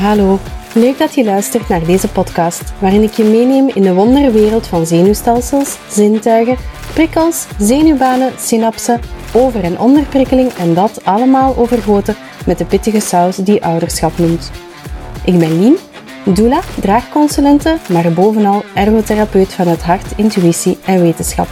Hallo, leuk dat je luistert naar deze podcast, waarin ik je meeneem in de wonderwereld van zenuwstelsels, zintuigen, prikkels, zenuwbanen, synapsen, over- en onderprikkeling en dat allemaal overgoten met de pittige saus die ouderschap noemt. Ik ben Lien, doula, draagconsulente, maar bovenal ergotherapeut van het hart, intuïtie en wetenschap.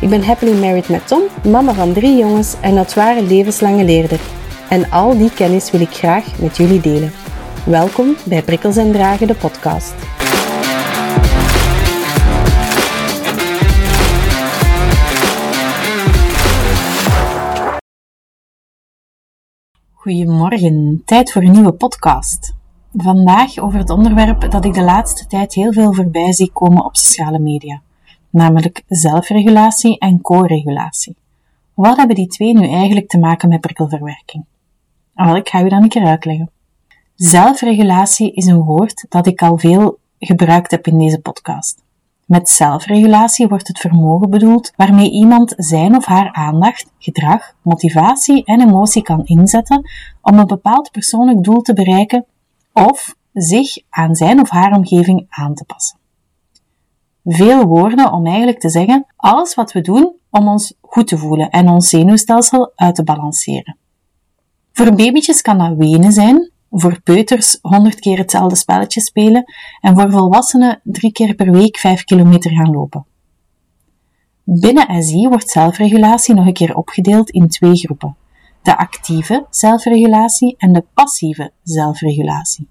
Ik ben happily married met Tom, mama van drie jongens en dat ware levenslange leerder. En al die kennis wil ik graag met jullie delen. Welkom bij Prikkels en Dragen, de podcast. Goedemorgen, tijd voor een nieuwe podcast. Vandaag over het onderwerp dat ik de laatste tijd heel veel voorbij zie komen op sociale media, namelijk zelfregulatie en co-regulatie. Wat hebben die twee nu eigenlijk te maken met prikkelverwerking? Wel, ik ga u dan een keer uitleggen. Zelfregulatie is een woord dat ik al veel gebruikt heb in deze podcast. Met zelfregulatie wordt het vermogen bedoeld waarmee iemand zijn of haar aandacht, gedrag, motivatie en emotie kan inzetten om een bepaald persoonlijk doel te bereiken of zich aan zijn of haar omgeving aan te passen. Veel woorden om eigenlijk te zeggen alles wat we doen om ons goed te voelen en ons zenuwstelsel uit te balanceren. Voor babytjes kan dat wenen zijn, voor peuters 100 keer hetzelfde spelletje spelen en voor volwassenen drie keer per week 5 kilometer gaan lopen. Binnen SI wordt zelfregulatie nog een keer opgedeeld in twee groepen: de actieve zelfregulatie en de passieve zelfregulatie.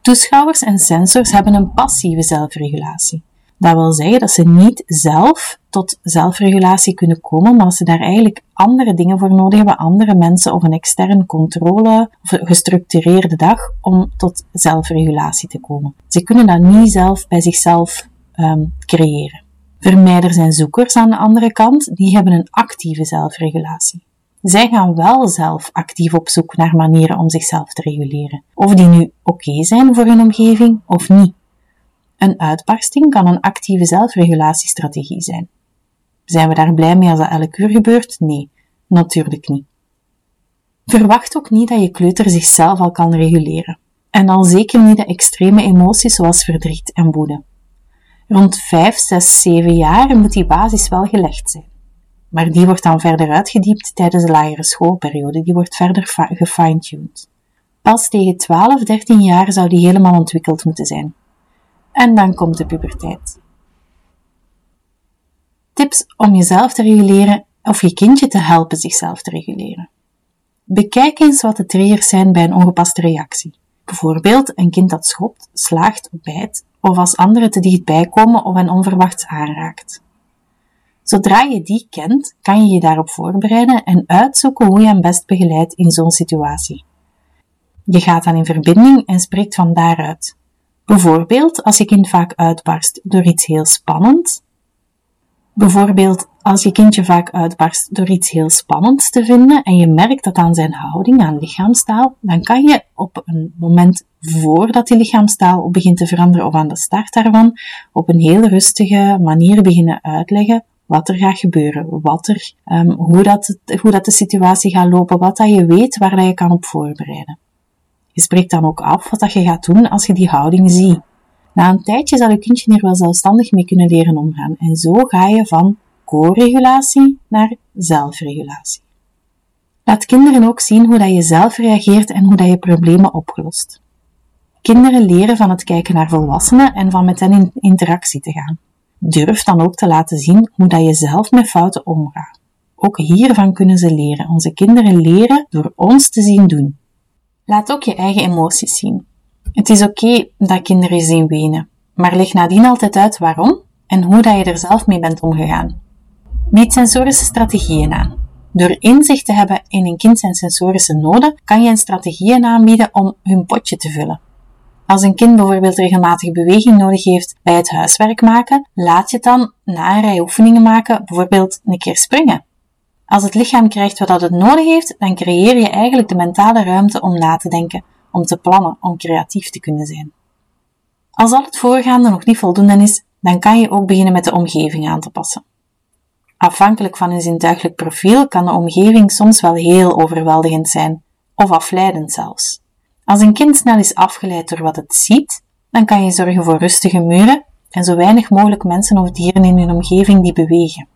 Toeschouwers en sensors hebben een passieve zelfregulatie. Dat wil zeggen dat ze niet zelf tot zelfregulatie kunnen komen, maar ze daar eigenlijk andere dingen voor nodig hebben, andere mensen of een externe controle of een gestructureerde dag om tot zelfregulatie te komen. Ze kunnen dat niet zelf bij zichzelf um, creëren. Vermijders en zoekers aan de andere kant, die hebben een actieve zelfregulatie. Zij gaan wel zelf actief op zoek naar manieren om zichzelf te reguleren. Of die nu oké zijn voor hun omgeving of niet. Een uitbarsting kan een actieve zelfregulatiestrategie zijn. Zijn we daar blij mee als dat elk uur gebeurt? Nee, natuurlijk niet. Verwacht ook niet dat je kleuter zichzelf al kan reguleren. En al zeker niet de extreme emoties zoals verdriet en woede. Rond 5, 6, 7 jaar moet die basis wel gelegd zijn. Maar die wordt dan verder uitgediept tijdens de lagere schoolperiode, die wordt verder gefine-tuned. Pas tegen 12, 13 jaar zou die helemaal ontwikkeld moeten zijn. En dan komt de puberteit. Tips om jezelf te reguleren of je kindje te helpen zichzelf te reguleren. Bekijk eens wat de triggers zijn bij een ongepaste reactie. Bijvoorbeeld een kind dat schopt, slaagt, bijt, of als anderen te dichtbij komen of hen onverwachts aanraakt. Zodra je die kent, kan je je daarop voorbereiden en uitzoeken hoe je hem best begeleidt in zo'n situatie. Je gaat dan in verbinding en spreekt van daaruit. Bijvoorbeeld als je kind vaak uitbarst door iets heel spannends. Bijvoorbeeld als je kindje vaak uitbarst door iets heel spannends te vinden en je merkt dat aan zijn houding, aan lichaamstaal, dan kan je op een moment voordat die lichaamstaal begint te veranderen of aan de start daarvan, op een heel rustige manier beginnen uitleggen wat er gaat gebeuren, wat er, um, hoe, dat, hoe dat de situatie gaat lopen, wat dat je weet waar dat je kan op voorbereiden. Je spreekt dan ook af wat dat je gaat doen als je die houding ziet. Na een tijdje zal je kindje er wel zelfstandig mee kunnen leren omgaan. En zo ga je van co-regulatie naar zelfregulatie. Laat kinderen ook zien hoe dat je zelf reageert en hoe dat je problemen oplost. Kinderen leren van het kijken naar volwassenen en van met hen in interactie te gaan. Durf dan ook te laten zien hoe dat je zelf met fouten omgaat. Ook hiervan kunnen ze leren. Onze kinderen leren door ons te zien doen. Laat ook je eigen emoties zien. Het is oké dat kinderen zien wenen, maar leg nadien altijd uit waarom en hoe dat je er zelf mee bent omgegaan. Bied sensorische strategieën aan. Door inzicht te hebben in een kind zijn sensorische noden, kan je een strategieën aanbieden om hun potje te vullen. Als een kind bijvoorbeeld regelmatig beweging nodig heeft bij het huiswerk maken, laat je het dan na een rij oefeningen maken, bijvoorbeeld een keer springen. Als het lichaam krijgt wat het nodig heeft, dan creëer je eigenlijk de mentale ruimte om na te denken, om te plannen, om creatief te kunnen zijn. Als al het voorgaande nog niet voldoende is, dan kan je ook beginnen met de omgeving aan te passen. Afhankelijk van een zintuigelijk profiel kan de omgeving soms wel heel overweldigend zijn, of afleidend zelfs. Als een kind snel is afgeleid door wat het ziet, dan kan je zorgen voor rustige muren en zo weinig mogelijk mensen of dieren in hun omgeving die bewegen.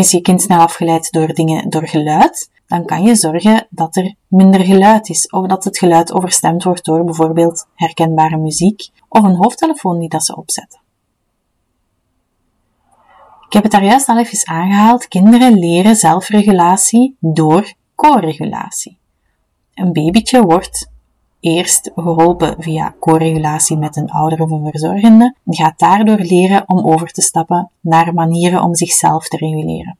Is je kind snel afgeleid door dingen, door geluid, dan kan je zorgen dat er minder geluid is, of dat het geluid overstemd wordt door bijvoorbeeld herkenbare muziek of een hoofdtelefoon die dat ze opzetten. Ik heb het daar juist al even aangehaald. Kinderen leren zelfregulatie door co-regulatie. Een babytje wordt eerst geholpen via co-regulatie met een ouder of een verzorgende en gaat daardoor leren om over te stappen naar manieren om zichzelf te reguleren.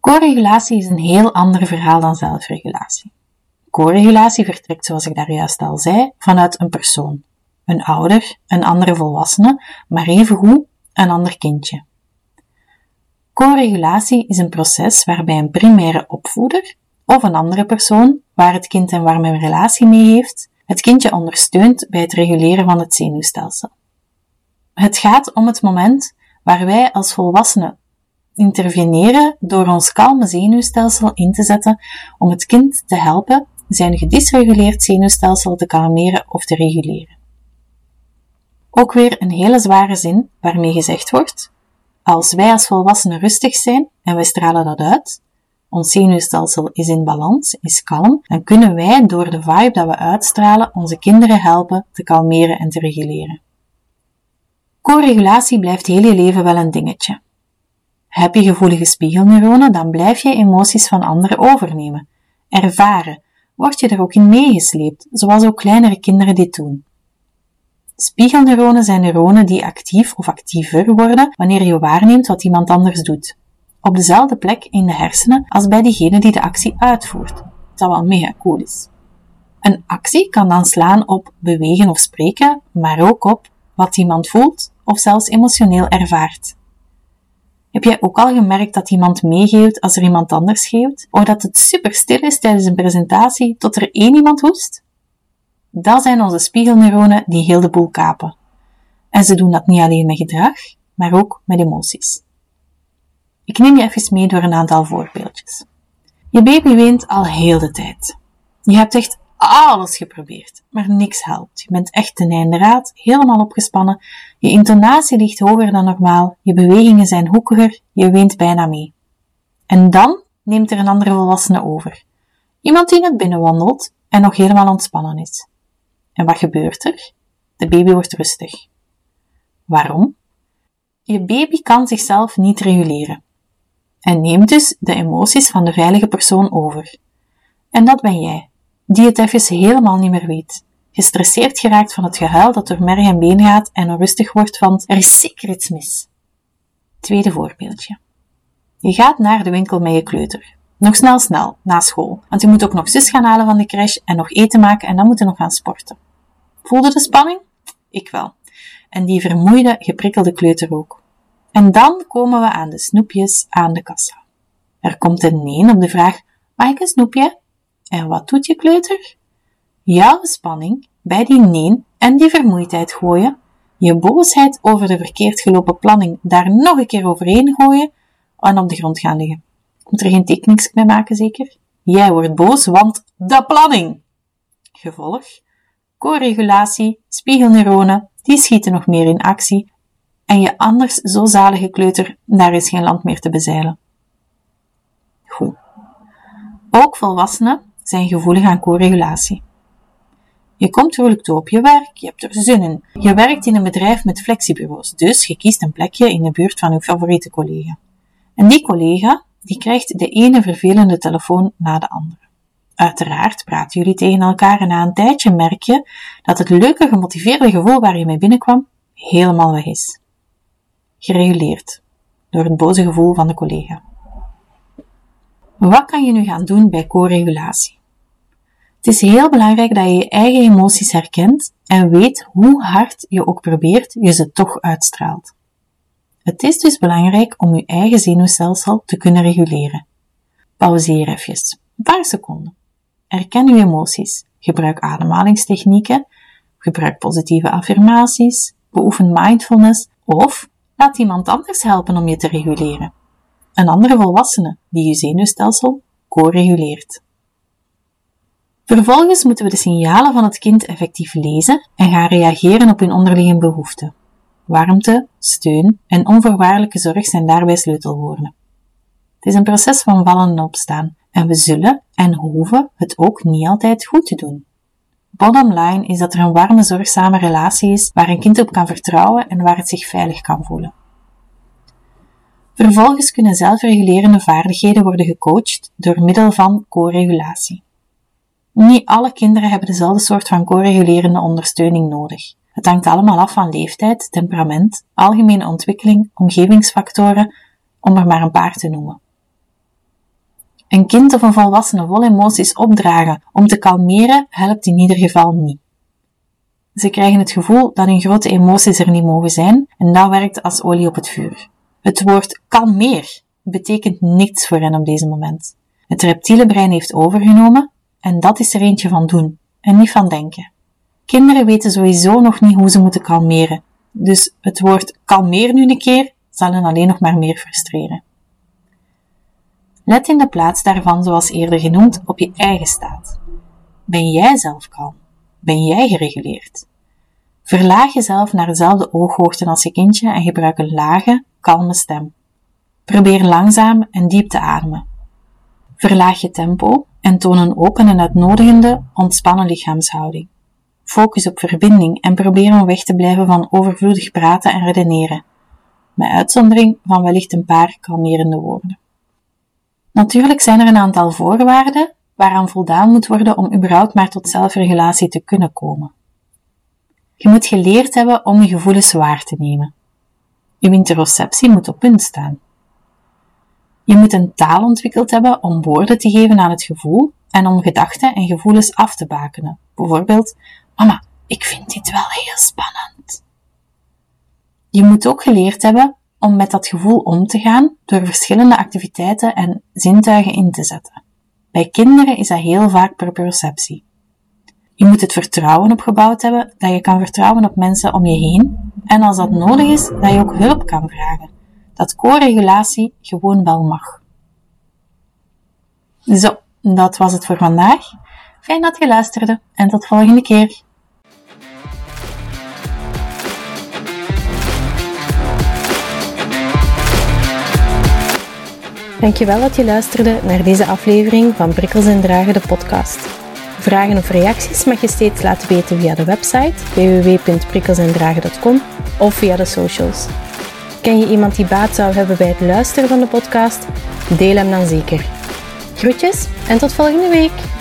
Co-regulatie is een heel ander verhaal dan zelfregulatie. Co-regulatie vertrekt, zoals ik daar juist al zei, vanuit een persoon. Een ouder, een andere volwassene, maar evengoed een ander kindje. Co-regulatie is een proces waarbij een primaire opvoeder of een andere persoon waar het kind een warme relatie mee heeft, het kindje ondersteunt bij het reguleren van het zenuwstelsel. Het gaat om het moment waar wij als volwassenen interveneren door ons kalme zenuwstelsel in te zetten om het kind te helpen zijn gedysreguleerd zenuwstelsel te kalmeren of te reguleren. Ook weer een hele zware zin waarmee gezegd wordt: als wij als volwassenen rustig zijn en wij stralen dat uit, ons zenuwstelsel is in balans, is kalm, dan kunnen wij door de vibe dat we uitstralen onze kinderen helpen te kalmeren en te reguleren. Co-regulatie blijft heel je leven wel een dingetje. Heb je gevoelige spiegelneuronen, dan blijf je emoties van anderen overnemen. Ervaren. Word je er ook in meegesleept, zoals ook kleinere kinderen dit doen. Spiegelneuronen zijn neuronen die actief of actiever worden wanneer je waarneemt wat iemand anders doet. Op dezelfde plek in de hersenen als bij diegene die de actie uitvoert. Wat wel mega cool is. Een actie kan dan slaan op bewegen of spreken, maar ook op wat iemand voelt of zelfs emotioneel ervaart. Heb jij ook al gemerkt dat iemand meegeeft als er iemand anders schreeuwt? Of dat het super stil is tijdens een presentatie tot er één iemand hoest? Dat zijn onze spiegelneuronen die heel de boel kapen. En ze doen dat niet alleen met gedrag, maar ook met emoties. Ik neem je even mee door een aantal voorbeeldjes. Je baby weent al heel de tijd. Je hebt echt alles geprobeerd, maar niks helpt. Je bent echt ten einde raad, helemaal opgespannen. Je intonatie ligt hoger dan normaal, je bewegingen zijn hoekiger, je weent bijna mee. En dan neemt er een andere volwassene over. Iemand die net binnenwandelt en nog helemaal ontspannen is. En wat gebeurt er? De baby wordt rustig. Waarom? Je baby kan zichzelf niet reguleren en neemt dus de emoties van de veilige persoon over. En dat ben jij, die het even helemaal niet meer weet. Gestresseerd geraakt van het gehuil dat door merg en been gaat en onrustig wordt van er is zeker iets mis. Tweede voorbeeldje. Je gaat naar de winkel met je kleuter. Nog snel snel, na school, want je moet ook nog zus gaan halen van de crash en nog eten maken en dan moet je nog gaan sporten. Voelde de spanning? Ik wel. En die vermoeide, geprikkelde kleuter ook. En dan komen we aan de snoepjes aan de kassa. Er komt een nee op de vraag, mag ik een snoepje? En wat doet je kleuter? Jouw spanning bij die nee en die vermoeidheid gooien, je boosheid over de verkeerd gelopen planning daar nog een keer overheen gooien en op de grond gaan liggen. Moet er geen tekeningsje mee maken, zeker? Jij wordt boos, want de planning! Gevolg? Co-regulatie, spiegelneuronen, die schieten nog meer in actie en je anders zo zalige kleuter, daar is geen land meer te bezeilen. Goed. Ook volwassenen zijn gevoelig aan co-regulatie. Je komt vrolijk toe op je werk, je hebt er zin in. Je werkt in een bedrijf met flexiebureaus, dus je kiest een plekje in de buurt van je favoriete collega. En die collega, die krijgt de ene vervelende telefoon na de andere. Uiteraard praten jullie tegen elkaar en na een tijdje merk je dat het leuke, gemotiveerde gevoel waar je mee binnenkwam helemaal weg is. Gereguleerd door het boze gevoel van de collega. Wat kan je nu gaan doen bij co-regulatie? Het is heel belangrijk dat je je eigen emoties herkent en weet hoe hard je ook probeert, je ze toch uitstraalt. Het is dus belangrijk om je eigen zenuwstelsel te kunnen reguleren. Pauzeer even, een paar seconden. Erken je emoties. Gebruik ademhalingstechnieken. Gebruik positieve affirmaties. Beoefen mindfulness. Of laat iemand anders helpen om je te reguleren. Een andere volwassene die je zenuwstelsel co-reguleert. Vervolgens moeten we de signalen van het kind effectief lezen en gaan reageren op hun onderliggende behoeften. Warmte, steun en onvoorwaardelijke zorg zijn daarbij sleutelwoorden. Het is een proces van vallen en opstaan en we zullen en hoeven het ook niet altijd goed te doen. Bottom line is dat er een warme, zorgzame relatie is waar een kind op kan vertrouwen en waar het zich veilig kan voelen. Vervolgens kunnen zelfregulerende vaardigheden worden gecoacht door middel van co-regulatie. Niet alle kinderen hebben dezelfde soort van co-regulerende ondersteuning nodig. Het hangt allemaal af van leeftijd, temperament, algemene ontwikkeling, omgevingsfactoren, om er maar een paar te noemen. Een kind of een volwassene vol emoties opdragen om te kalmeren helpt in ieder geval niet. Ze krijgen het gevoel dat hun grote emoties er niet mogen zijn en dat werkt als olie op het vuur. Het woord kalmeer betekent niets voor hen op deze moment. Het reptiele brein heeft overgenomen en dat is er eentje van doen en niet van denken. Kinderen weten sowieso nog niet hoe ze moeten kalmeren, dus het woord kalmeer nu een keer zal hen alleen nog maar meer frustreren. Let in de plaats daarvan, zoals eerder genoemd, op je eigen staat. Ben jij zelf kalm? Ben jij gereguleerd? Verlaag jezelf naar dezelfde ooghoogte als je kindje en gebruik een lage, kalme stem. Probeer langzaam en diep te ademen. Verlaag je tempo en toon een open en uitnodigende, ontspannen lichaamshouding. Focus op verbinding en probeer om weg te blijven van overvloedig praten en redeneren, met uitzondering van wellicht een paar kalmerende woorden. Natuurlijk zijn er een aantal voorwaarden waaraan voldaan moet worden om überhaupt maar tot zelfregulatie te kunnen komen. Je moet geleerd hebben om je gevoelens waar te nemen. Je interoceptie moet op punt staan. Je moet een taal ontwikkeld hebben om woorden te geven aan het gevoel en om gedachten en gevoelens af te bakenen. Bijvoorbeeld, mama, ik vind dit wel heel spannend. Je moet ook geleerd hebben om met dat gevoel om te gaan door verschillende activiteiten en zintuigen in te zetten. Bij kinderen is dat heel vaak per perceptie. Je moet het vertrouwen opgebouwd hebben dat je kan vertrouwen op mensen om je heen en als dat nodig is, dat je ook hulp kan vragen. Dat co-regulatie gewoon wel mag. Zo, dat was het voor vandaag. Fijn dat je luisterde en tot volgende keer. Dankjewel dat je luisterde naar deze aflevering van Prikkels en Dragen, de podcast. Vragen of reacties mag je steeds laten weten via de website www.prikkelsendragen.com of via de socials. Ken je iemand die baat zou hebben bij het luisteren van de podcast? Deel hem dan zeker. Groetjes en tot volgende week!